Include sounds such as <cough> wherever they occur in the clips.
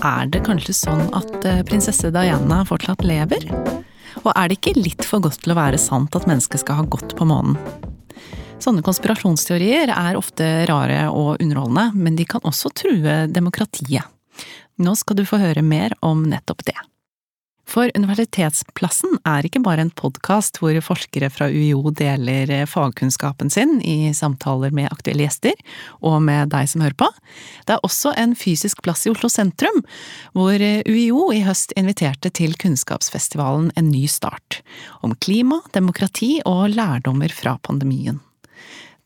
Er det kanskje sånn at eh, prinsesse Diana fortsatt lever? Og er det ikke litt for godt til å være sant at mennesket skal ha gått på månen? Sånne konspirasjonsteorier er ofte rare og underholdende, men de kan også true demokratiet. Nå skal du få høre mer om nettopp det. For Universitetsplassen er ikke bare en podkast hvor forskere fra UiO deler fagkunnskapen sin i samtaler med aktuelle gjester, og med deg som hører på. Det er også en fysisk plass i Oslo sentrum, hvor UiO i høst inviterte til Kunnskapsfestivalen En ny start, om klima, demokrati og lærdommer fra pandemien.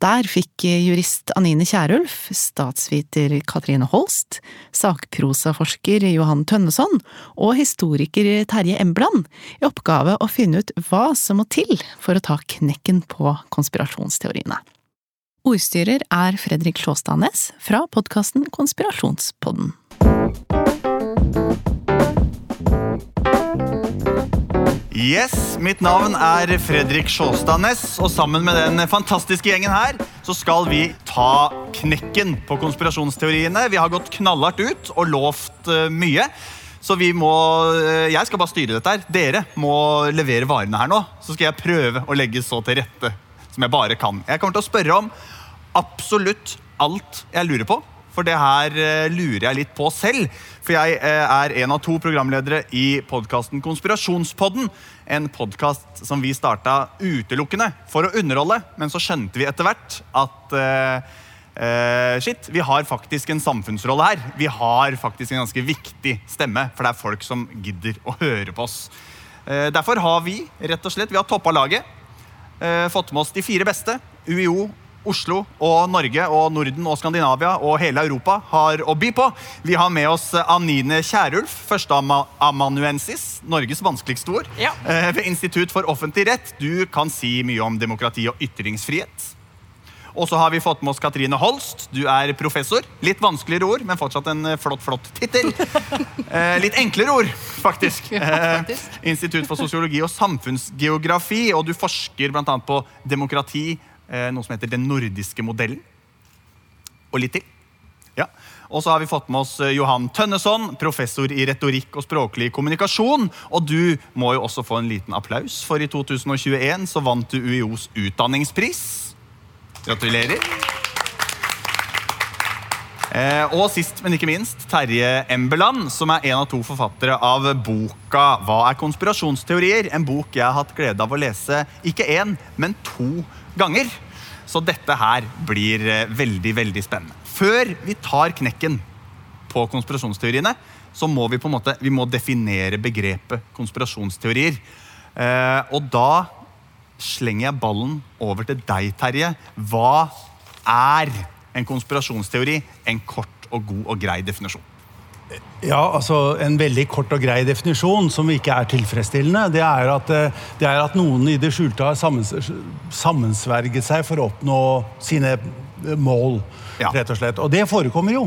Der fikk jurist Anine Kierulf, statsviter Katrine Holst, sakprosaforsker Johan Tønneson og historiker Terje Embland i oppgave å finne ut hva som må til for å ta knekken på konspirasjonsteoriene. Ordstyrer er Fredrik Sjåstadnes fra podkasten Konspirasjonspodden. Yes, Mitt navn er Fredrik Sjåstad Næss, og sammen med den fantastiske gjengen her så skal vi ta knekken på konspirasjonsteoriene. Vi har gått knallhardt ut og lovt uh, mye. Så vi må, uh, jeg skal bare styre dette her. Dere må levere varene her nå. Så skal jeg prøve å legge så til rette som jeg bare kan. Jeg kommer til å spørre om absolutt alt jeg lurer på. For det her uh, lurer jeg litt på selv. For jeg eh, er en av to programledere i podkasten Konspirasjonspodden. En podkast som vi starta utelukkende for å underholde, men så skjønte vi etter hvert at uh, uh, shit, vi har faktisk en samfunnsrolle her. Vi har faktisk en ganske viktig stemme, for det er folk som gidder å høre på oss. Uh, derfor har vi rett og slett, vi har toppa laget. fått med oss de fire beste. UiO, Oslo og Norge og Norden og Skandinavia og hele Europa har å by på. Vi har med oss Anine Kierulf, førsteamanuensis, Norges vanskeligste ord, ja. Eh, ved Institutt for offentlig rett. Du kan si mye om demokrati og ytringsfrihet. Og så har vi fått med oss Katrine Holst. Du er professor. Litt vanskeligere ord, men fortsatt en eh, flott flott tittel. <laughs> Eh, litt enklere ord, <laughs> faktisk. Eh, Institutt for sosiologi og samfunnsgeografi. Og du forsker bl.a. på demokrati, noe som heter Den nordiske modellen. Og litt til. Ja. Og så har vi fått med oss eh, Johan Tønneson, professor i retorikk og språklig kommunikasjon. Og du må jo også få en liten applaus, for i 2021 så vant du UiOs utdanningspris. Gratulerer. Eh, og sist, men ikke minst, Terje Embeland, som er en av to forfattere av boka 'Hva er konspirasjonsteorier?' En bok jeg har hatt glede av å lese ikke én, men to ganger ganger. Så dette her blir eh, veldig, veldig spennende. Før vi tar knekken på konspirasjonsteoriene, så må vi på en måte, vi må definere begrepet konspirasjonsteorier. Eh, og da slenger jeg ballen over til deg, Terje. Hva er en konspirasjonsteori? En kort og god og grei definisjon. Ja, altså En veldig kort og grei definisjon som ikke er tilfredsstillende, det er at, eh, det er at noen i det skjulte har sammensverget seg for å oppnå sine mål. Ja. rett Og slett. Og det forekommer jo.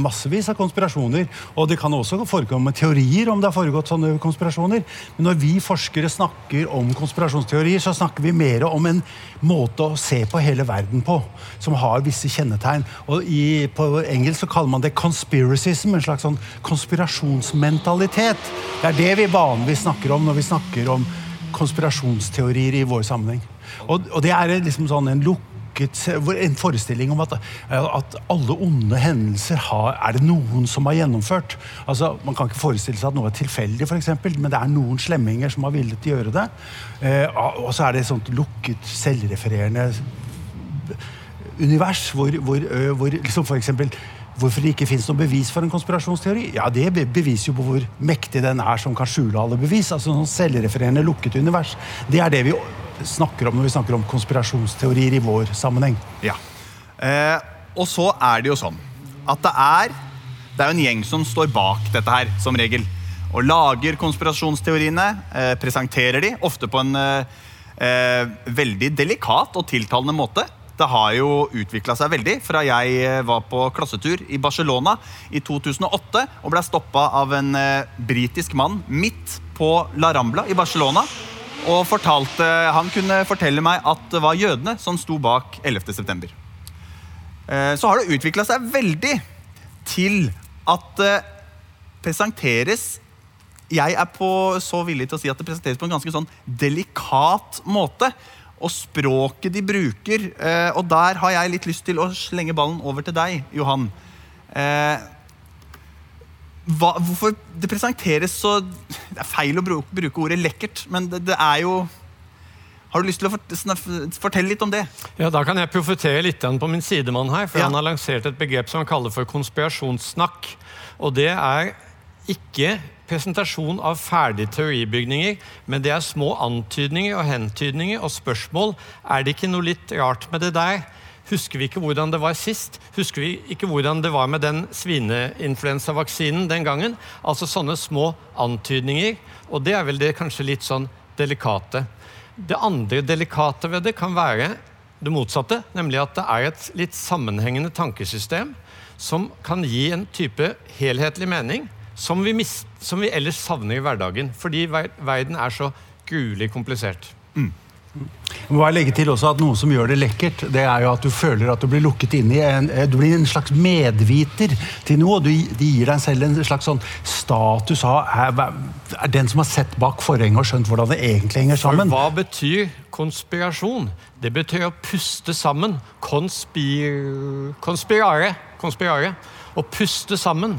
Massevis av konspirasjoner. Og det kan også forekomme teorier om det har foregått sånne konspirasjoner. Men når vi forskere snakker om konspirasjonsteorier, så snakker vi mer om en måte å se på hele verden på, som har visse kjennetegn. Og i, På engelsk så kaller man det conspiracism, en slags sånn konspirasjonsmentalitet. Det er det vi vanligvis snakker om når vi snakker om konspirasjonsteorier i vår sammenheng. Og, og det er liksom sånn en lukk lukket En forestilling om at, at alle onde hendelser har, er det noen som har gjennomført. Altså, Man kan ikke forestille seg at noe er tilfeldig, for eksempel, men det er noen slemminger som har villet gjøre det. Eh, og så er det et sånt lukket, selvrefererende univers hvor, hvor, hvor liksom for eksempel, Hvorfor det ikke fins noe bevis for en konspirasjonsteori? Ja, Det beviser jo på hvor mektig den er som kan skjule alle bevis. altså noen Selvrefererende, lukket univers. Det er det vi snakker om når vi snakker om konspirasjonsteorier i vår sammenheng. Ja. Eh, og så er det jo sånn at det er, det er en gjeng som står bak dette her, som regel. Og lager konspirasjonsteoriene, eh, presenterer de, ofte på en eh, eh veldig delikat og tiltalende måte. Det har jo utvikla seg veldig fra jeg eh, var på klassetur i Barcelona i 2008 og ble stoppa av en eh, britisk mann midt på La Rambla i Barcelona og fortalte, han kunne fortelle meg at det var jødene som sto bak 11.9. Eh, så har det utvikla seg veldig til at det presenteres Jeg er på, så villig til å si at det presenteres på en ganske sånn delikat måte. Og språket de bruker eh, Og der har jeg litt lyst til å slenge ballen over til deg, Johan. Hva, hvorfor det presenteres så Det er feil å bruke, bruke ordet lekkert, men det, det, er jo Har du lyst til å fortelle litt om det? Ja, Da kan jeg profetere litt på min sidemann her. for ja. Han har lansert et begrep som han kaller for konspirasjonssnakk. Og det er ikke presentasjon av ferdige teoribygninger, men det er små antydninger og hentydninger og spørsmål. Er det ikke noe litt rart med det der? Husker vi ikke hvordan det var sist? Husker vi ikke hvordan det var med den svineinfluensavaksinen den gangen? Altså sånne små antydninger. Og det er vel det kanskje litt sånn delikate. Det andre delikate ved det kan være det motsatte, nemlig at det er et litt sammenhengende tankesystem som kan gi en type helhetlig mening som vi, som vi ellers savner i hverdagen. Fordi verden er så gruelig komplisert. Mm. Jeg må legge til også at Noe som gjør det lekkert, det er jo at du føler at du blir lukket inn i en, eh, du blir en slags medviter til noe. Du, de gir deg selv en slags sånn status av er, er den som har sett bak forhenget og skjønt hvordan det egentlig henger sammen. For hva betyr konspirasjon? Det betyr å puste sammen. Konspir, konspirare. konspirare. Å puste sammen.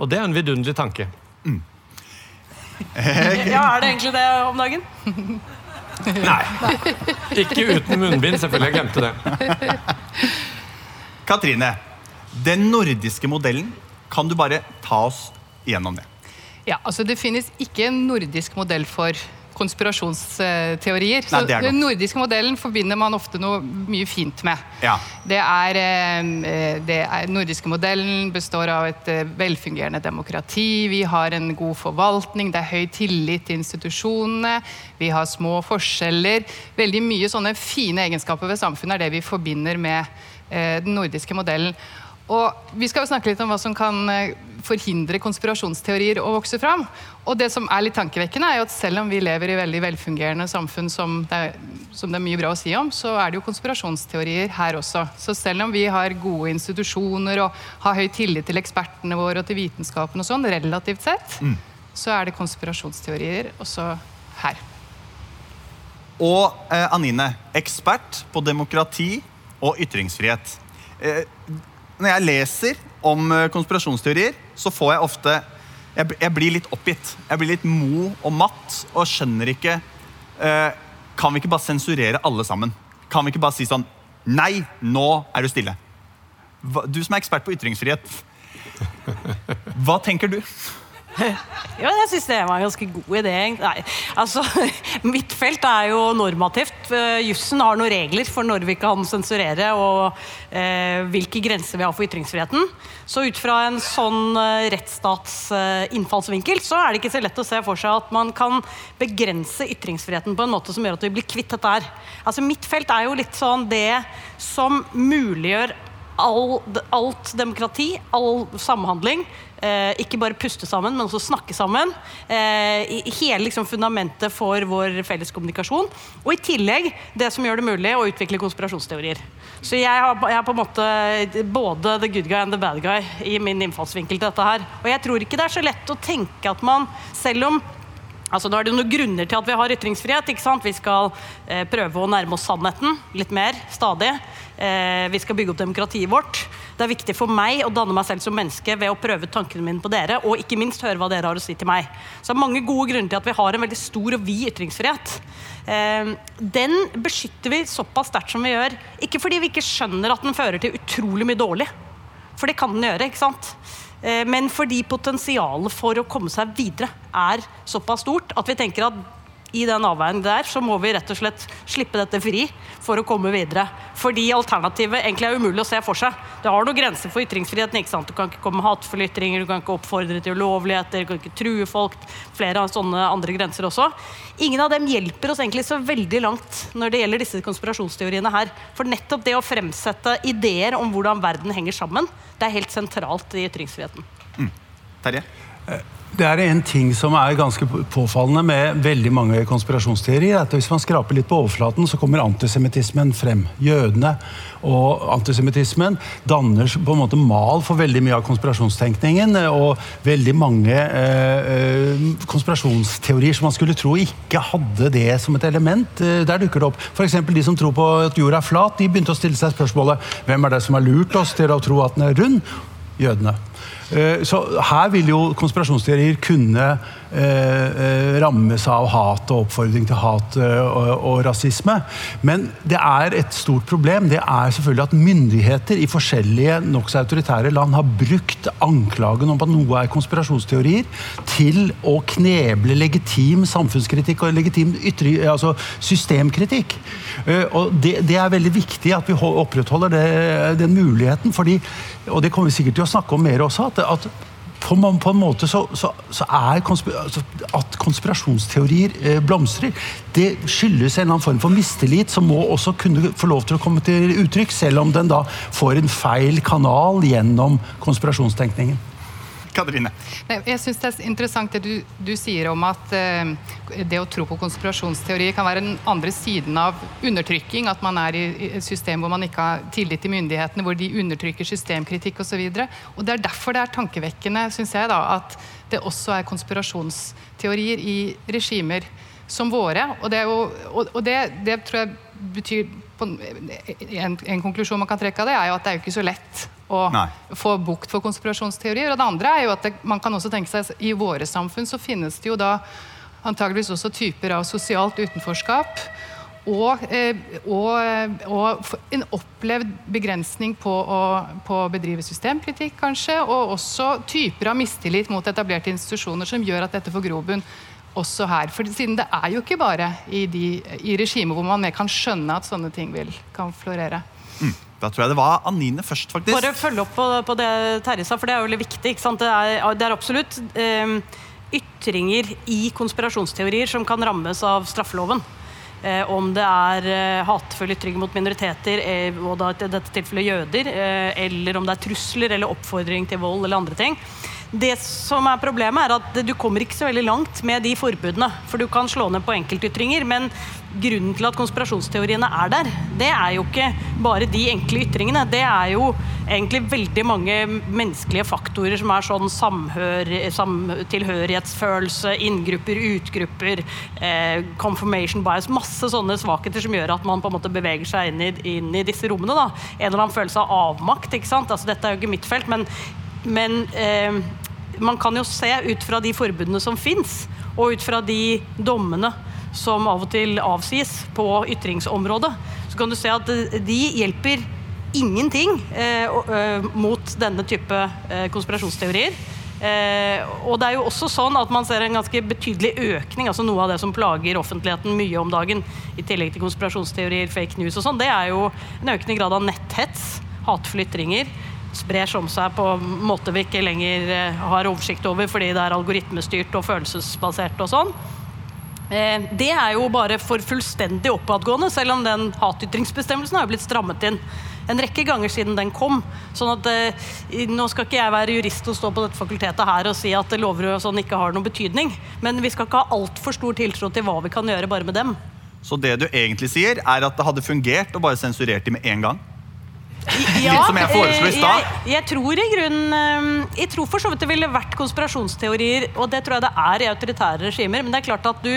Og det er en vidunderlig tanke. Mm. ja, er det egentlig det om dagen? <laughs> Nei. Ikke uten munnbind, selvfølgelig. Jeg glemte det. Katrine, den nordiske modellen, kan du bare ta oss gjennom det? Ja, altså Det finnes ikke en nordisk modell for konspirasjonsteorier. Nei, så Den nordiske modellen forbinder man ofte noe mye fint med. Ja. Det er, den er, nordiske modellen består av et eh, velfungerende demokrati. Vi har en god forvaltning, det er høy tillit til institusjonene. Vi har små forskjeller. Veldig mye sånne fine egenskaper ved samfunnet er det vi forbinder med eh, den nordiske modellen. Og Vi skal jo snakke litt om hva som kan eh, forhindre konspirasjonsteorier å vokse fram. Og det som er litt tankevekkende er jo at Selv om vi lever i veldig velfungerende samfunn som det, er, som det er mye bra å si om, så er det jo konspirasjonsteorier her også. Så selv om vi har gode institusjoner og har høy tillit til ekspertene våre og til vitenskapen, og sånn, relativt sett, mm. så er det konspirasjonsteorier også her. Og eh, Anine, ekspert på demokrati og ytringsfrihet. Eh, når jeg leser om eh, konspirasjonsteorier, så får jeg ofte jeg, jeg, blir litt oppgitt. Jeg blir litt mo og matt og skjønner ikke eh, Kan vi ikke bare sensurere alle sammen? Kan vi ikke bare si sånn Nei, nå er du stille. Hva, du som er ekspert på ytringsfrihet, hva tenker du? <laughs> Ja, jeg syns det var en ganske god idé. Nei, altså, <laughs> mitt felt er jo normativt. Eh, jussen har noen regler for når vi kan sensurere og eh, hvilke grenser vi har for ytringsfriheten. Så ut fra en sånn eh, rettsstatsinnfallsvinkel så er det ikke så lett å se for seg at man kan begrense ytringsfriheten på en måte som gjør at vi blir kvitt dette her. Altså, mitt felt er jo litt sånn det som muliggjør all, alt demokrati, all samhandling. Eh, ikke bare puste sammen, men også snakke sammen. Eh, hele liksom, fundamentet for vår felles kommunikasjon. Og i tillegg det som gjør det mulig å utvikle konspirasjonsteorier. Så jeg har, jeg har på en måte både the good guy and the bad guy i min innfallsvinkel til dette her. Og jeg tror ikke det er så lett å tenke at man, selv om Altså, da er det noen grunner til at vi har ytringsfrihet. ikke sant? Vi skal eh, prøve å nærme oss sannheten litt mer stadig. Eh, vi skal bygge opp demokratiet vårt. Det er viktig for meg å danne meg selv som menneske ved å prøve tankene mine på dere, og ikke minst høre hva dere har å si til meg. Så det er mange gode grunner til at vi har en veldig stor og vid ytringsfrihet. Eh, den beskytter vi såpass sterkt som vi gjør. Ikke fordi vi ikke skjønner at den fører til utrolig mye dårlig. For det kan den gjøre. ikke sant? Eh, men fordi potensialet for å komme seg videre er såpass stort at vi tenker at i den avveien der så må vi rett og slett slippe dette fri for å komme videre. Fordi alternativet egentlig er umulig å se for seg. Det har noen grenser for ytringsfriheten. ikke sant? Du kan ikke komme med hatefulle ytringer, du kan ikke oppfordre til ulovligheter, du kan ikke true folk. Flere av sånne andre grenser også. Ingen av dem hjelper oss egentlig så veldig langt når det gjelder disse konspirasjonsteoriene her. For nettopp det å fremsette ideer om hvordan verden henger sammen, det er helt sentralt i ytringsfriheten. Mm. Terje? Det er en ting som er ganske påfallende med veldig mange konspirasjonsteorier. at Hvis man skraper litt på overflaten, så kommer antisemittismen frem. Jødene og antisemittismen danner på en måte mal for veldig mye av konspirasjonstenkningen. Og veldig mange eh, eh konspirasjonsteorier som man skulle tro ikke hadde det som et element. Eh, der dukker det opp. F.eks. de som tror på at jorda er flat, de begynte å stille seg spørsmålet hvem er det som har lurt oss til å tro at den er rund? Jødene. Eh, så her vil jo konspirasjonsteorier kunne Eh, eh, rammes av hat og oppfordring til hat og, og, rasisme. Men det er et stort problem. Det er selvfølgelig at myndigheter i forskjellige nokså autoritære land har brukt anklagen om at noe er konspirasjonsteorier, til å kneble legitim samfunnskritikk og legitim ytre, altså systemkritikk. Og det, det, er veldig viktig at vi opprettholder det, den muligheten, fordi, og det kommer vi sikkert til å snakke om mer også, at, at på, på, en måte så, så, så er konspira altså, At konspirasjonsteorier eh, blomstrer, det skyldes en eller annen form for mistillit som må også kunne få lov til å komme til uttrykk, selv om den da får en feil kanal gjennom konspirasjonstenkningen. Katrine? Jeg syns det er interessant det du, du sier om at uh, det å tro på konspirasjonsteorier kan være den andre siden av undertrykking. At man er i, et system hvor man ikke har tillit til myndighetene, hvor de undertrykker systemkritikk osv. Det er derfor det er tankevekkende, syns jeg, da, at det også er konspirasjonsteorier i regimer som våre. Og det, jo, og, og det, det tror jeg betyr en, en, konklusjon man kan trekke av det, er jo at det er jo ikke så lett å Nei. få bukt for konspirasjonsteorier. Og det andre er jo at det, man kan også tenke seg i våre samfunn så finnes det jo da antageligvis også typer av sosialt utenforskap. Og, eh, og, og, en opplevd begrensning på å, på å, bedrive systemkritikk, kanskje. Og også typer av mistillit mot etablerte institusjoner som gjør at dette får grobunn også her. For siden det er jo ikke bare i, de, i regimer hvor man mer kan skjønne at sånne ting vil, kan florere. Da tror jeg det var Anine først, faktisk. Bare følge opp på, på det Terje sa, for det er jo veldig viktig. Det er, det, er, absolutt eh, ytringer i konspirasjonsteorier som kan rammes av straffeloven. Eh, om det er eh, hatefulle ytringer mot minoriteter, eh, og da i dette tilfellet jøder, eh, eller om det er trusler eller oppfordring til vold eller andre ting. Det som er Problemet er at du kommer ikke så veldig langt med de forbudene. For du kan slå ned på enkeltytringer, men grunnen til at konspirasjonsteoriene er der, det er jo ikke bare de enkle ytringene. Det er jo egentlig veldig mange menneskelige faktorer som er sånn samhør, sam, tilhørighetsfølelse, inngrupper, utgrupper, eh, confirmation bias Masse sånne svakheter som gjør at man på en måte beveger seg inn i, inn i disse rommene. da. En eller annen følelse av avmakt. ikke sant? Altså, dette er jo ikke mitt felt, men men eh, man kan jo se ut fra de forbudene som fins, og ut fra de dommene som av og til avsies på ytringsområdet, så kan du se at de hjelper ingenting eh, eh, mot denne type eh, konspirasjonsteorier. Eh, og det er jo også sånn at man ser en ganske betydelig økning, altså noe av det som plager offentligheten mye om dagen, i tillegg til konspirasjonsteorier, fake news og sånn, det er jo en økende grad av netthets, hatefulle ytringer sprer som seg på måter vi ikke lenger eh, har oversikt over fordi det er algoritmestyrt og følelsesbasert og sånn. Eh, det er jo bare for fullstendig oppadgående, selv om den hatytringsbestemmelsen har blitt strammet inn en rekke ganger siden den kom. sånn at eh, Nå skal ikke jeg være jurist og stå på dette fakultetet her og si at lover og sånn ikke har noen betydning, men vi skal ikke ha altfor stor tiltro til hva vi kan gjøre bare med dem. Så det du egentlig sier, er at det hadde fungert å bare sensurere dem med en gang? Ja, som jeg foreslo i stad? Jeg, jeg, tror i grunnen eh, Jeg tror for så vidt det ville vært konspirasjonsteorier, og det tror jeg det er i autoritære regimer, men det er klart at du,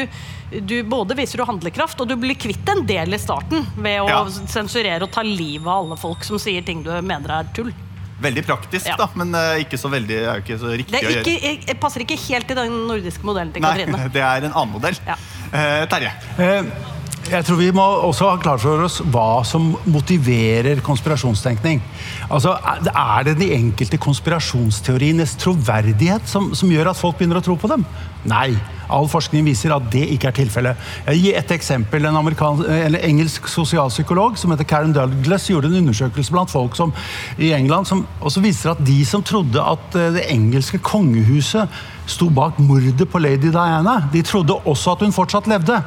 du både viser du handlekraft, og du blir kvitt en del i starten ved å ja. sensurere og ta livet av alle folk som sier ting du mener er tull. Veldig praktisk, ja. da, men uh, ikke så veldig er ikke så riktig ikke, å gjøre. Jeg, jeg passer ikke helt i den nordiske modellen til Katrine. Nei, <laughs> det er en annen modell. Ja. Uh, Terje? Uh, jeg tror vi må også ha klart for oss hva som motiverer konspirasjonstenkning. Altså, Er det de enkelte konspirasjonsteorienes troverdighet som, som, gjør at folk begynner å tro på dem? Nei. All forskning viser at det ikke er tilfellet. Jeg gir et eksempel. En, en engelsk sosialpsykolog som heter Karen Douglas gjorde en undersøkelse blant folk som, i England som også viser at de som trodde at eh, det engelske kongehuset sto bak mordet på lady Diana, de trodde også at hun fortsatt levde.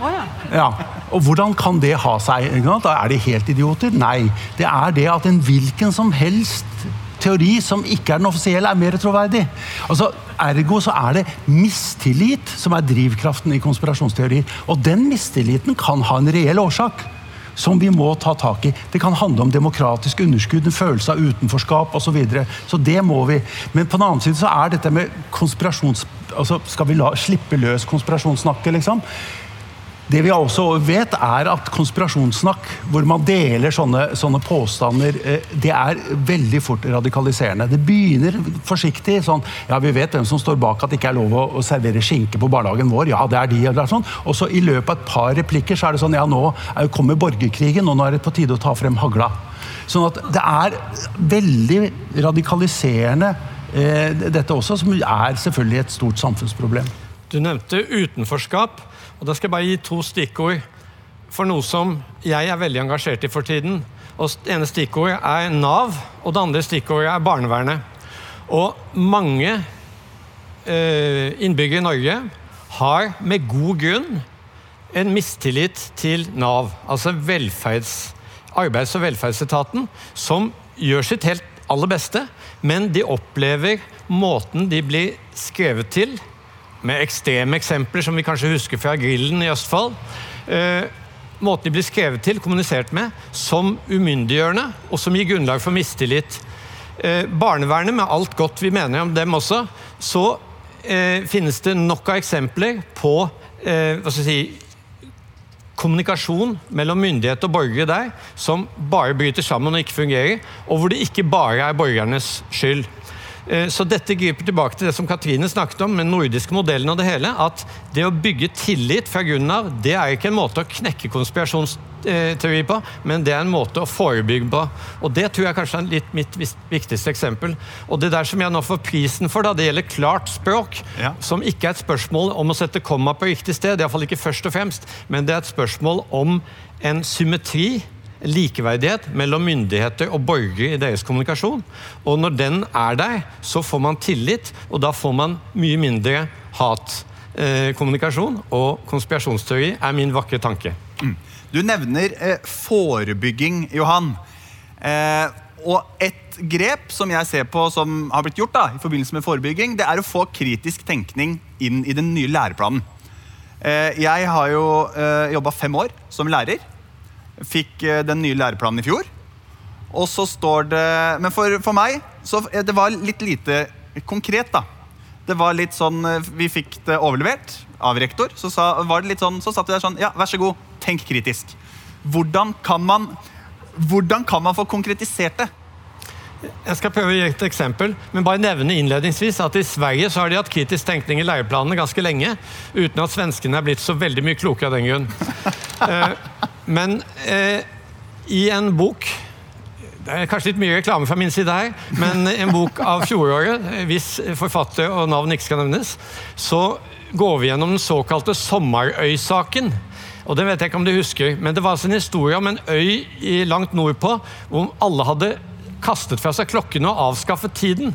Ja. ja. Og hvordan kan det ha seg? Da er de helt idioter? Nei. Det er det at en hvilken som helst teori som ikke er den offisielle, er mer troverdig. Altså, Ergo så er det mistillit som er drivkraften i konspirasjonsteorier. Og den mistilliten kan ha en reell årsak som vi må ta tak i. Det kan handle om demokratisk underskudd, en følelse av utenforskap osv. Så, videre. så det må vi. Men på den annen side så er dette med konspirasjons... Altså, skal vi la, slippe løs konspirasjonssnakket, liksom? Det vi også vet, er at konspirasjonssnakk, hvor man deler sånne, sånne, påstander, eh, det er veldig fort radikaliserende. Det begynner forsiktig sånn Ja, vi vet hvem som står bak at det ikke er lov å, å servere skinke på barnehagen vår. Ja, det er de, eller sånn. Og så i løpet av et par replikker så er det sånn Ja, nå kommer borgerkrigen, og nå er det på tide å ta frem hagla. Sånn at det er veldig radikaliserende, eh, dette også, som er selvfølgelig et stort samfunnsproblem. Du nevnte utenforskap. Og Da skal jeg bare gi to stikkord for noe som jeg er veldig engasjert i for tiden. Og Det ene stikkordet er Nav, og det andre stikkordet er barnevernet. Og mange eh, innbyggere i Norge har med god grunn en mistillit til Nav, altså velferds, arbeids- og velferdsetaten, som gjør sitt helt aller beste, men de opplever måten de blir skrevet til, med ekstreme eksempler som vi kanskje husker fra Grillen i Østfold. Eh, måten de blir skrevet til, kommunisert med, som umyndiggjørende, og som gir grunnlag for mistillit. Eh, barnevernet, med alt godt vi mener om dem også, så eh, finnes det nok av eksempler på eh, hva skal si, kommunikasjon mellom myndighet og borgere der som bare bryter sammen og ikke fungerer, og hvor det ikke bare er borgernes skyld. Eh, så dette griper tilbake til det som Katrine snakket om, med den nordiske modellen og det hele. At det å bygge tillit fra grunnen av, det er ikke en måte å knekke konspirasjonsteori på, men det er en måte å forebygge på. Og det tror jeg kanskje er litt mitt viktigste eksempel. Og det der som jeg nå får prisen for, da, det gjelder klart språk, ja. som ikke er et spørsmål om å sette komma på riktig sted, iallfall ikke først og fremst, men det er et spørsmål om en symmetri likeverdighet mellom myndigheter og borgere i deres kommunikasjon. Og når den er der, så får man tillit, og da får man mye mindre hatkommunikasjon. Eh, og konspirasjonsteori er min vakre tanke. Mm. Du nevner eh, forebygging, Johan. Eh, og et grep som jeg ser på som har blitt gjort da, i forbindelse med forebygging, det er å få kritisk tenkning inn i den nye læreplanen. Eh, jeg har jo eh, jobba fem år som lærer. Fikk eh, den nye læreplanen i fjor. Og så står det Men for, for meg så eh, det var litt lite konkret, da. Det var litt sånn eh, Vi fikk det overlevert av rektor. Så, sa, var det litt sånn, så satt vi der sånn Ja, vær så god, tenk kritisk. Hvordan kan man, hvordan kan man få konkretisert det? Jeg skal prøve å gi et eksempel, men bare nevne innledningsvis at i Sverige så har de hatt kritisk tenkning i læreplanene ganske lenge, uten at svenskene er blitt så veldig mye klokere av den grunn. <laughs> Men eh, i en bok det er kanskje litt mye reklame fra min side her, men en bok av fjoråret, hvis forfatter og navn ikke skal nevnes, så går vi gjennom den såkalte Sommerøy-saken. Og det vet jeg ikke om du husker, men det var altså en historie om en øy langt nordpå hvor alle hadde kastet fra seg klokkene og avskaffet tiden.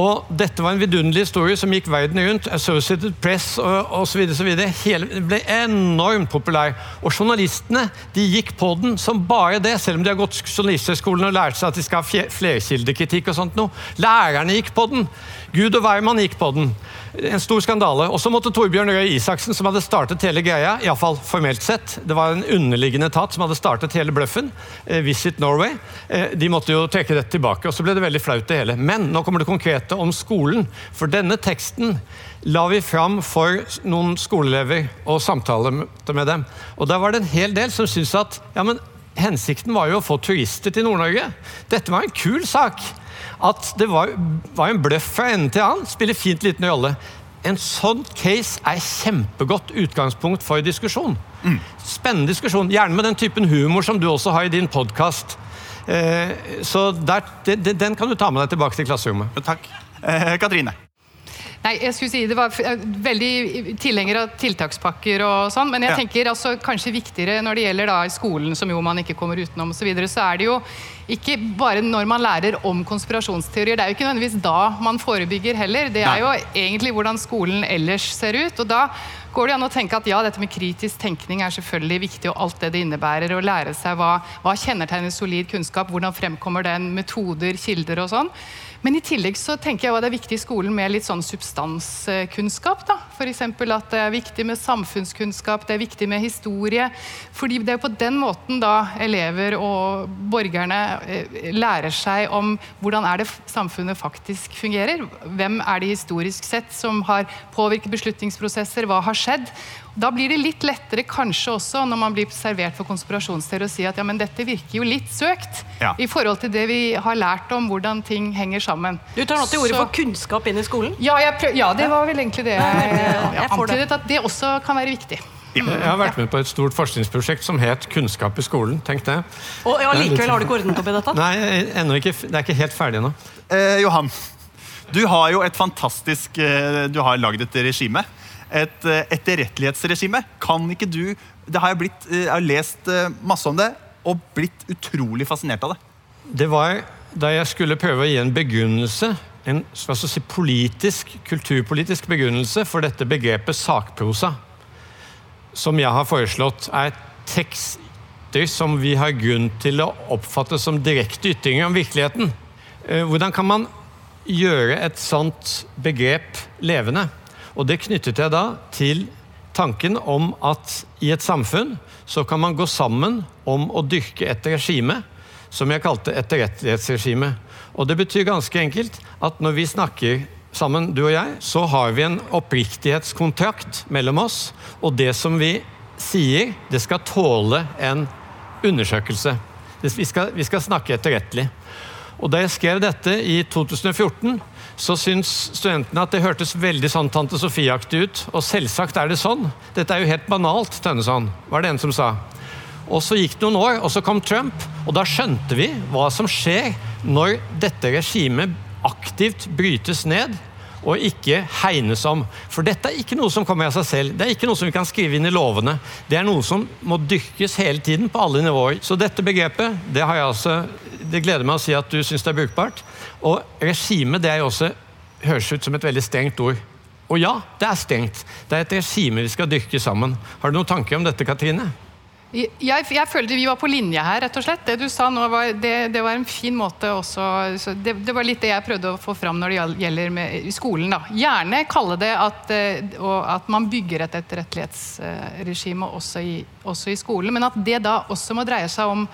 Og dette var en vidunderlig historie som gikk verden rundt. Associated Press osv. Ble enormt populær. Og journalistene de gikk på den som bare det, selv om de har gått journalisthøgskolen og lært seg at de skal ha flerkildekritikk og sånt noe. Lærerne gikk på den. Gud og hvermann gikk på den. En stor skandale. Og så måtte Torbjørn Røe Isaksen, som hadde startet hele greia, iallfall formelt sett, det var en underliggende etat som hadde startet hele bløffen, eh, Visit Norway, eh, de måtte jo trekke dette tilbake. Og så ble det veldig flaut, det hele. Men nå kommer det konkrete om skolen. For denne teksten la vi fram for noen skoleelever og samtalte med dem. Og da var det en hel del som syntes at ja, men hensikten var jo å få turister til Nord-Norge. Dette var en kul sak at det var, var en bløff fra ende til annen. Spiller fint liten rolle. En sånn case er kjempegodt utgangspunkt for diskusjon. Mm. Spennende diskusjon. Gjerne med den typen humor som du også har i din podkast. Eh, så der, de, de, den kan du ta med deg tilbake til klasserommet. Takk. Eh, Katrine? Nei, jeg skulle si Det var veldig tilhenger av tiltakspakker og sånn, men jeg ja. tenker altså kanskje viktigere når det gjelder da i skolen, som jo man ikke kommer utenom osv., så, videre, så er det jo ikke bare når man lærer om konspirasjonsteorier. Det er jo ikke nødvendigvis da man forebygger heller. Det er jo egentlig hvordan skolen ellers ser ut. og da går det an å tenke at ja, dette med kritisk tenkning er selvfølgelig viktig, og alt det det innebærer, å lære seg hva, hva kjennetegner solid kunnskap, hvordan fremkommer den, metoder, kilder og sånn. Men i tillegg så tenker jeg at det er viktig i skolen med litt sånn substanskunnskap. da. F.eks. at det er viktig med samfunnskunnskap, det er viktig med historie. fordi det er på den måten da elever og borgerne eh, lærer seg om hvordan er det samfunnet faktisk fungerer. Hvem er det historisk sett som har påvirket beslutningsprosesser, hva har skjedd? Da blir det litt lettere kanskje også når man blir servert for konspirasjonsteori å si at ja, men dette virker jo litt søkt Ja. i forhold til det vi har lært om hvordan ting henger sammen. Du tar nå til orde for kunnskap inn i skolen. ja, jeg prøv, ja, det var vel egentlig det jeg, jeg jeg det. antydet. At det også kan være viktig. Jeg har vært med på et stort forskningsprosjekt som het Kunnskap i skolen. tenk det. Og ja, likevel har du ikke ordnet opp i dette? Nei, ikke, det er ikke helt ferdig ennå. Eh, Johan, du har jo et fantastisk eh, Du har lagd et regime. Et eh, etterrettelighetsregime. Kan ikke du det har Jeg blitt, eh, jeg har lest eh, masse om det og blitt utrolig fascinert av det. Det var da jeg skulle prøve å gi en begrunnelse, en hva si, politisk, kulturpolitisk begrunnelse for dette begrepet sakprosa, som jeg har foreslått er tekster som vi har grunn til å oppfatte som direkte ytringer om virkeligheten. Hvordan kan man gjøre et sånt begrep levende? Og det knyttet jeg da til tanken om at i et samfunn så kan man gå sammen om å dyrke et regime som jeg kalte etterrettighetsregime. Og det betyr ganske enkelt at når vi snakker sammen, du og jeg, så har vi en oppriktighetskontrakt mellom oss, og det som vi sier, det skal tåle en undersøkelse. Vi skal, vi skal snakke etterrettelig. Og da jeg skrev dette i 2014, så syns studentene at det hørtes veldig sånn Tante Sofie-aktig ut. Og selvsagt er det sånn. Dette er jo helt banalt, Tønneson, var det en som sa. Og så gikk det noen år, og så kom Trump, og da skjønte vi hva som skjer når dette regimet aktivt brytes ned og ikke hegnes om. For dette er ikke noe som kommer av seg selv. Det er ikke noe som vi kan skrive inn i lovene. Det er noe som må dyrkes hele tiden på alle nivåer. Så dette begrepet, det altså Det gleder meg å si at du syns det er brukbart. Og regime, det er jo også høres ut som et veldig strengt ord. Og ja, det er strengt. Det er et regime vi skal dyrke sammen. Har du noen tanker om dette, Katrine? Jeg, jeg følte vi var på linje her, rett og slett. Det du sa nå, var, det, det var en fin måte også så det, det var litt det jeg prøvde å få fram når det gjelder med, skolen. da. Gjerne kalle det at, eh, at man bygger et etterrettelighetsregime også, også i skolen, men at det da også må dreie seg om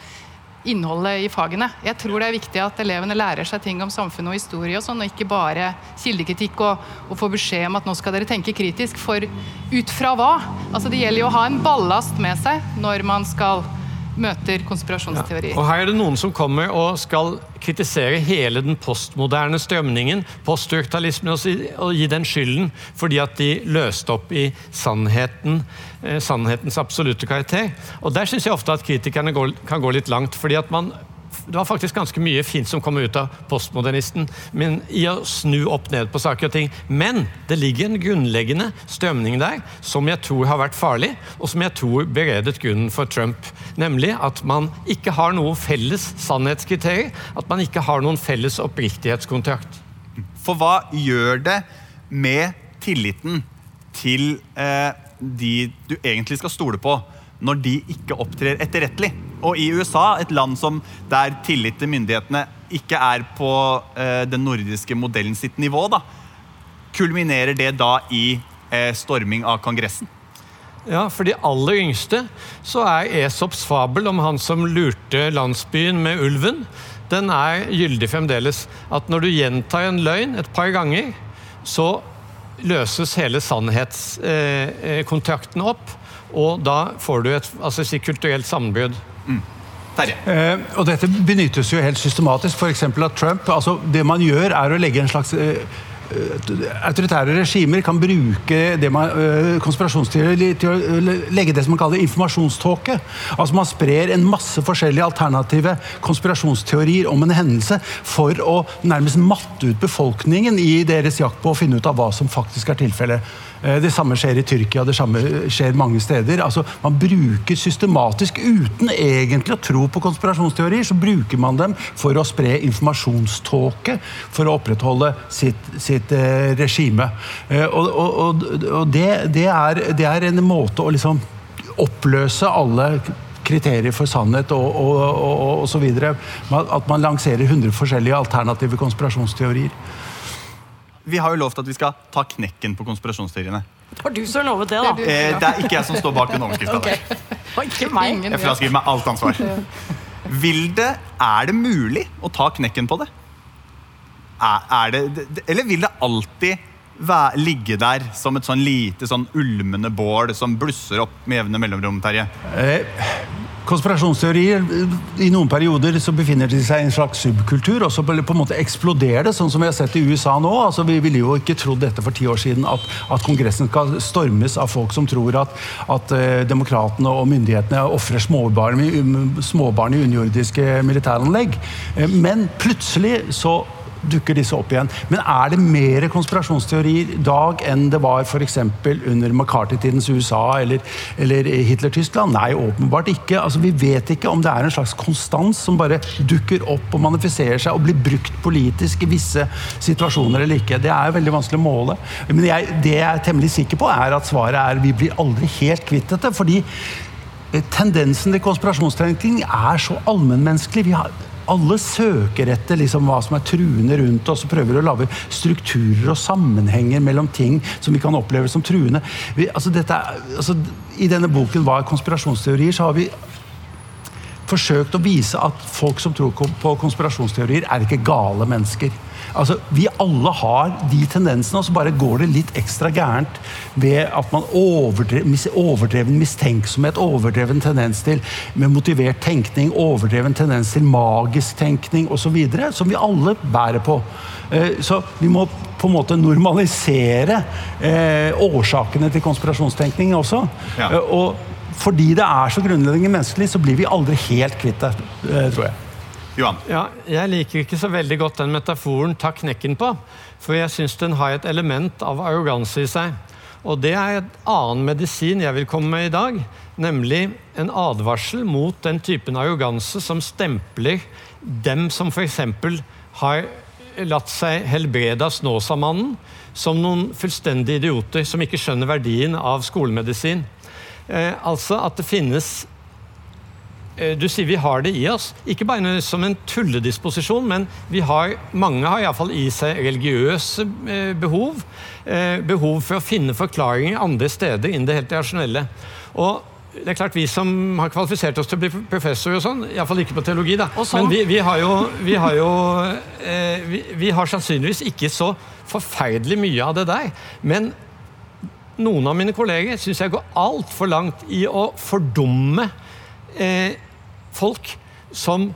innholdet i fagene. Jeg tror det er viktig at elevene lærer seg ting om samfunn og historie, og sånn, og ikke bare kildekritikk og, og få beskjed om at nå skal dere tenke kritisk. For ut fra hva? Altså Det gjelder jo å ha en ballast med seg når man skal møter konspirasjonsteorier. Og her er det noen som kommer og skal kritisere hele den postmoderne strømningen, poststrukturalismen, og, gi den skylden fordi at de løste opp i sannheten, eh, sannhetens absolutte karakter. Og der syns jeg ofte at kritikerne går, kan gå litt langt. fordi at man det var faktisk ganske mye fint som kom ut av postmodernisten men i å snu opp ned på saker og ting. Men det ligger en grunnleggende strømning der som jeg tror har vært farlig, og som jeg tror beredet grunnen for Trump. Nemlig at man ikke har noe felles sannhetskriterier. At man ikke har noen felles oppriktighetskontrakt. For hva gjør det med tilliten til eh, de du egentlig skal stole på, når de ikke opptrer etterrettelig? Og i USA, et land som der tillit til myndighetene ikke er på eh, den nordiske modellen sitt nivå, da, kulminerer det da i eh, storming av Kongressen? Ja, For de aller yngste så er Esops fabel om han som lurte landsbyen med ulven, den er gyldig fremdeles. At når du gjentar en løgn et par ganger, så løses hele sannhetskontrakten opp. Og da får du et altså, si, kulturelt sammenbrudd. Mm. Eh, og dette benyttes jo helt systematisk. F.eks. at Trump altså Det man gjør, er å legge en slags eh, eh, Autoritære regimer kan bruke det man, eh, konspirasjonsteorier til å eh, legge det som man kaller informasjonståke. Altså Man sprer en masse forskjellige alternative konspirasjonsteorier om en hendelse for å nærmest matte ut befolkningen i deres jakt på å finne ut av hva som faktisk er tilfellet. Eh, det samme skjer i Tyrkia, det samme skjer mange steder. Altså, man bruker systematisk, uten egentlig å tro på konspirasjonsteorier, så bruker man dem for å spre informasjonståke for å opprettholde sitt, sitt eh, regime. Eh, og, og, og det, det, er, det, er, en måte å liksom oppløse alle kriterier for sannhet og, og, og, og så videre. At man lanserer 100 forskjellige alternative konspirasjonsteorier. Vi har jo lovt at vi skal ta knekken på konspirasjonsteoriene. Det var du som lovet det, da. Det er, eh, det er ikke jeg som står bak den overskrifta okay. der. Ikke meg. Jeg fraskriver meg alt ansvar. Vil det, Er det mulig å ta knekken på det? Er, er det eller vil det alltid være, ligge der som et sånn lite sånn ulmende bål som blusser opp med jevne mellomrom, Terje? Eh, konspirasjonsteorier I noen perioder så befinner de seg i en slags subkultur, og så på en måte eksploderer det, sånn som vi har sett i USA nå. Altså, vi ville jo ikke trodd dette for ti år siden, at, at Kongressen skal stormes av folk som tror at, at uh, demokratene og myndighetene ofrer småbarn, småbarn i underjordiske militæranlegg. Uh, men plutselig så dukker disse opp igjen. Men er det mer konspirasjonsteorier i dag enn det var f.eks. under McCarthy-tidens USA eller, eller Hitler-Tyskland? Nei, åpenbart ikke. Altså, vi vet ikke om det er en slags konstans som bare dukker opp og manifiserer seg og blir brukt politisk i visse situasjoner eller ikke. Det er veldig vanskelig å måle. Men jeg, det jeg er temmelig sikker på, er at svaret er vi blir aldri helt kvitt dette. fordi tendensen til konspirasjonstenkning er så allmennmenneskelig. Vi har alle søker etter liksom hva som er truende rundt oss, og prøver å lage strukturer og sammenhenger mellom ting som vi kan oppleve som truende. Vi, altså dette, altså, I denne boken Hva er konspirasjonsteorier? så har vi forsøkt å vise at folk som tror på konspirasjonsteorier, er ikke gale mennesker. Altså, Vi alle har de tendensene, og så bare går det litt ekstra gærent ved at man overdreven, overdreven mistenksomhet, overdreven tendens til med motivert tenkning, overdreven tendens til magisk tenkning osv., som vi alle bærer på. Eh, så vi må på en måte normalisere eh, årsakene til konspirasjonstenkning også. Ja. Eh, og fordi det er så grunnleggende menneskelig, så blir vi aldri helt kvitt det, tror jeg. Johan? Ja, jeg liker ikke så veldig godt den metaforen 'ta knekken på', for jeg syns den har et element av arroganse i seg. Og det er et annen medisin jeg vil komme med i dag, nemlig en advarsel mot den typen arroganse som stempler dem som f.eks. har latt seg helbrede av Snåsamannen, som noen fullstendige idioter som ikke skjønner verdien av skolemedisin. Eh, altså at det finnes du sier vi har det i oss. Ikke bare som en tulledisposisjon, men vi har, mange har iallfall i seg religiøse eh, behov. Eh, behov for å finne forklaringer andre steder innen det helt rasjonelle. Og det er klart Vi som har kvalifisert oss til å bli professor, og sånn, iallfall ikke på teologi, da. Sånn. men vi, vi, har jo, vi, har jo eh, vi, vi, har sannsynligvis ikke så forferdelig mye av det der. Men noen av mine kolleger syns jeg går altfor langt i å fordumme eh, folk som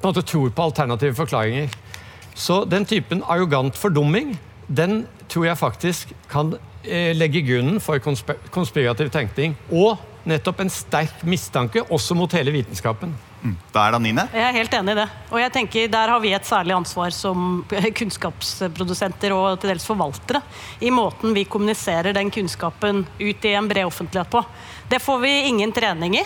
på en måte tror på alternative forklaringer. Så den typen arrogant fordumming den tror jeg faktisk kan eh, legge grunnen for konspir konspirativ tenkning. Og nettopp en sterk mistanke, også mot hele vitenskapen. Mm. Da er det Nine. Jeg er helt enig i det. Og jeg tenker Der har vi et særlig ansvar som <laughs> kunnskapsprodusenter og til dels forvaltere. I måten vi kommuniserer den kunnskapen ut i en bred offentlighet på. Det får vi ingen trening i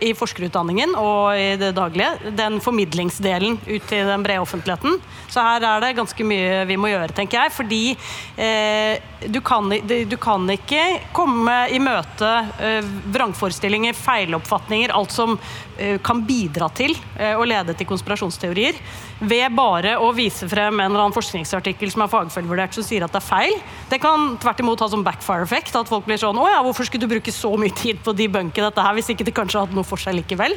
i forskerutdanningen og i det daglige. Den formidlingsdelen ut til den brede offentligheten. Så her er det ganske mye vi må gjøre, tenker jeg. Fordi eh, du, kan, du, kan, ikke komme i møte eh, vrangforestillinger, feiloppfatninger, alt som eh, kan bidra til eh, å lede til konspirasjonsteorier, ved bare å vise frem en eller annen forskningsartikkel som er fagfellevurdert som sier at det er feil. Det kan tvert imot ha som backfire-effekt. At folk blir sånn Å ja, hvorfor skulle du bruke så mye tid på å debunke dette her, hvis ikke det kanskje hadde noe for seg likevel?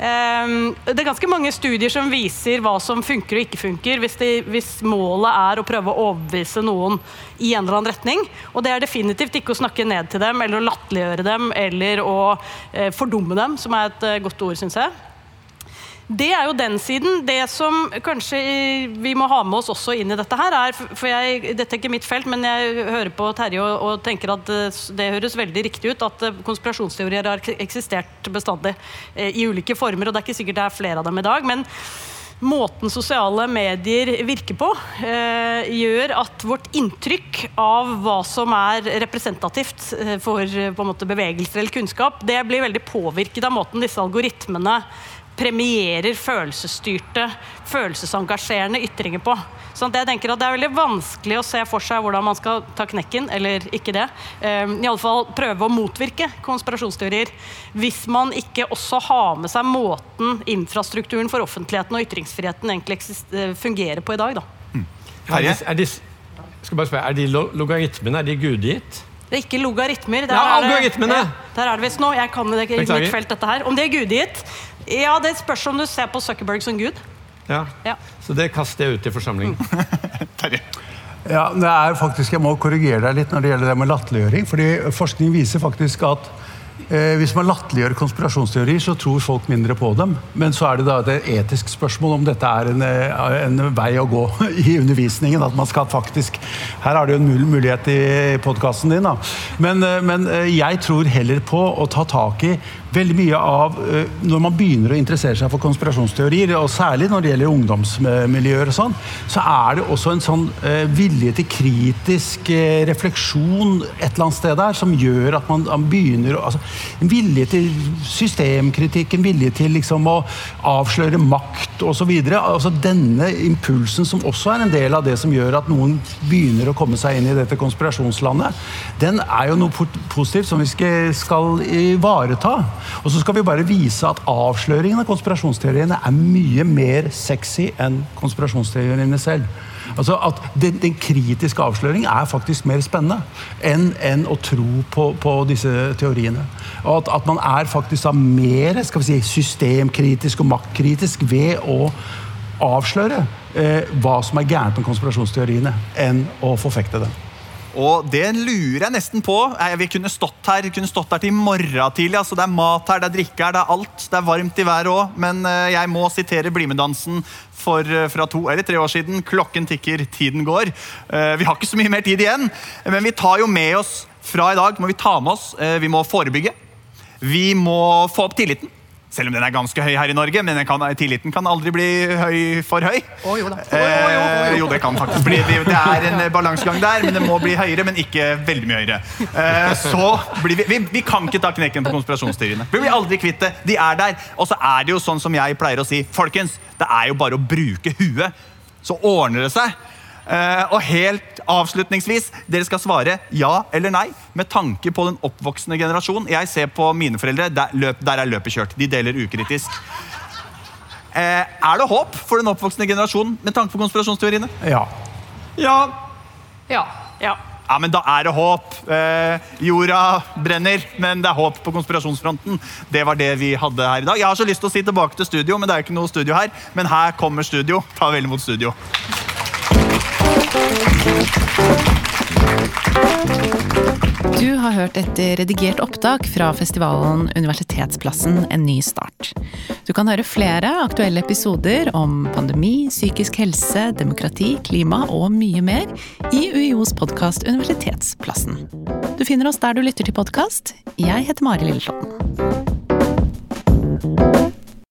Um, det er ganske mange studier som viser hva som funker og ikke funker, hvis, det, hvis målet er å prøve å overbevise noen i en eller annen retning. Og det er definitivt ikke å snakke ned til dem eller å latterliggjøre dem eller å eh, fordumme dem, som er et eh, godt ord, syns jeg. Det er jo den siden. Det som kanskje vi må ha med oss også inn i dette her, er For jeg, dette er ikke mitt felt, men jeg hører på Terje og, og tenker at det, det, høres veldig riktig ut at eh, konspirasjonsteorier har eksistert bestandig eh, i ulike former, og det er ikke sikkert det er flere av dem i dag. men måten sosiale medier virker på, eh, gjør at vårt inntrykk av hva som er representativt eh, for eh, på en måte, bevegelser eller kunnskap, det blir veldig påvirket av måten disse algoritmene premierer følelsesstyrte, følelsesengasjerende ytringer på. Så jeg tenker at Det er veldig vanskelig å se for seg hvordan man skal ta knekken, eller ikke det. Um, i alle fall prøve å motvirke konspirasjonsteorier. Hvis man ikke også har med seg måten infrastrukturen for offentligheten og ytringsfriheten egentlig eh, fungerer på i dag. Da. Mm. Er, de, er, de, skal bare spørre, er de logaritmene er de gudgitt? Det er ikke logaritmer. Der ja, algoritmene! Ja, der er det visst nå. Jeg kan det ikke i mitt felt, dette her. Om de er gudgitt? Ja, det spørs om du ser på Zuckerberg som gud. Ja. ja. Så det kaster jeg ut i forsamlingen. <laughs> Terje. Ja, det er faktisk, Jeg må korrigere deg litt når det gjelder det med latterliggjøring. fordi Forskning viser faktisk at hvis man latterliggjør konspirasjonsteorier, så tror folk mindre på dem. Men så er det da et etisk spørsmål om dette er en, eh, en vei å gå <laughs> i undervisningen. At man skal faktisk Her har du en mulighet i podkasten din, da. Men, eh, men, jeg tror heller på å ta tak i veldig mye av Når man begynner å interessere seg for konspirasjonsteorier, og særlig når det gjelder ungdomsmiljøer og sånn, så er det også en sånn vilje til kritisk refleksjon et eller annet sted der, som gjør at man begynner å altså, en vilje til systemkritikk, en vilje til liksom å avsløre makt osv. Altså denne impulsen, som også er en del av det som gjør at noen begynner å komme seg inn i dette konspirasjonslandet, den er jo noe positivt som vi skal ivareta. Og så skal vi bare vise at avsløringen av konspirasjonsteoriene er mye mer sexy enn konspirasjonsteoriene selv. Altså at den, den, kritiske avsløring er faktisk mer spennende enn, enn å tro på, på, disse teoriene. Og at, at, man er faktisk da mer skal vi si, systemkritisk og maktkritisk ved å avsløre eh, hva som er gærent med konspirasjonsteoriene, enn å forfekte dem. Og det lurer jeg nesten på. Vi kunne stått her kunne stått her til i morgen tidlig. altså Det er mat her, det er drikke her, det er alt. Det er varmt i været òg. Men eh, jeg må sitere BlimE-dansen eh, fra to eller tre år siden. Klokken tikker, tiden går. Eh, vi har ikke så mye mer tid igjen, men vi tar jo med oss fra i dag må vi ta med oss, vi må forebygge. Vi må få opp tilliten. Selv om den er ganske høy her i Norge, men kan, tilliten kan aldri bli høy for høy. Oh, jo, eh, jo, det kan faktisk bli. Det er en balansegang der, men det må bli høyere, men ikke veldig mye høyere. Eh, så blir vi, vi, vi, kan ikke ta knekken på konspirasjonsteoriene. Vi blir aldri kvitt det. De er der. Og så er det jo sånn som jeg pleier å si, folkens, det er jo bare å bruke huet, så ordner det seg. Uh, og helt avslutningsvis, dere skal svare ja eller nei med tanke på den oppvoksende generasjon. Jeg ser på mine foreldre, der, løp, der er løpet kjørt. De deler ukritisk. Uh, er det håp for den oppvoksende generasjon med tanke på konspirasjonsteoriene? Ja. Ja. Ja. ja. Ja, men da er det håp. Eh, jorda brenner, men det er håp på konspirasjonsfronten. Det var det vi hadde her i dag. Jeg har så lyst til å si tilbake til studio, men det er ikke noe studio her. Men her kommer studio. Ta vel imot studio. Du har hørt et redigert opptak fra festivalen Universitetsplassen en ny start. Du kan høre flere aktuelle episoder om pandemi, psykisk helse, demokrati, klima og mye mer i UiOs podkast Universitetsplassen. Du finner oss der du lytter til podkast. Jeg heter Mari Lilleslåtten.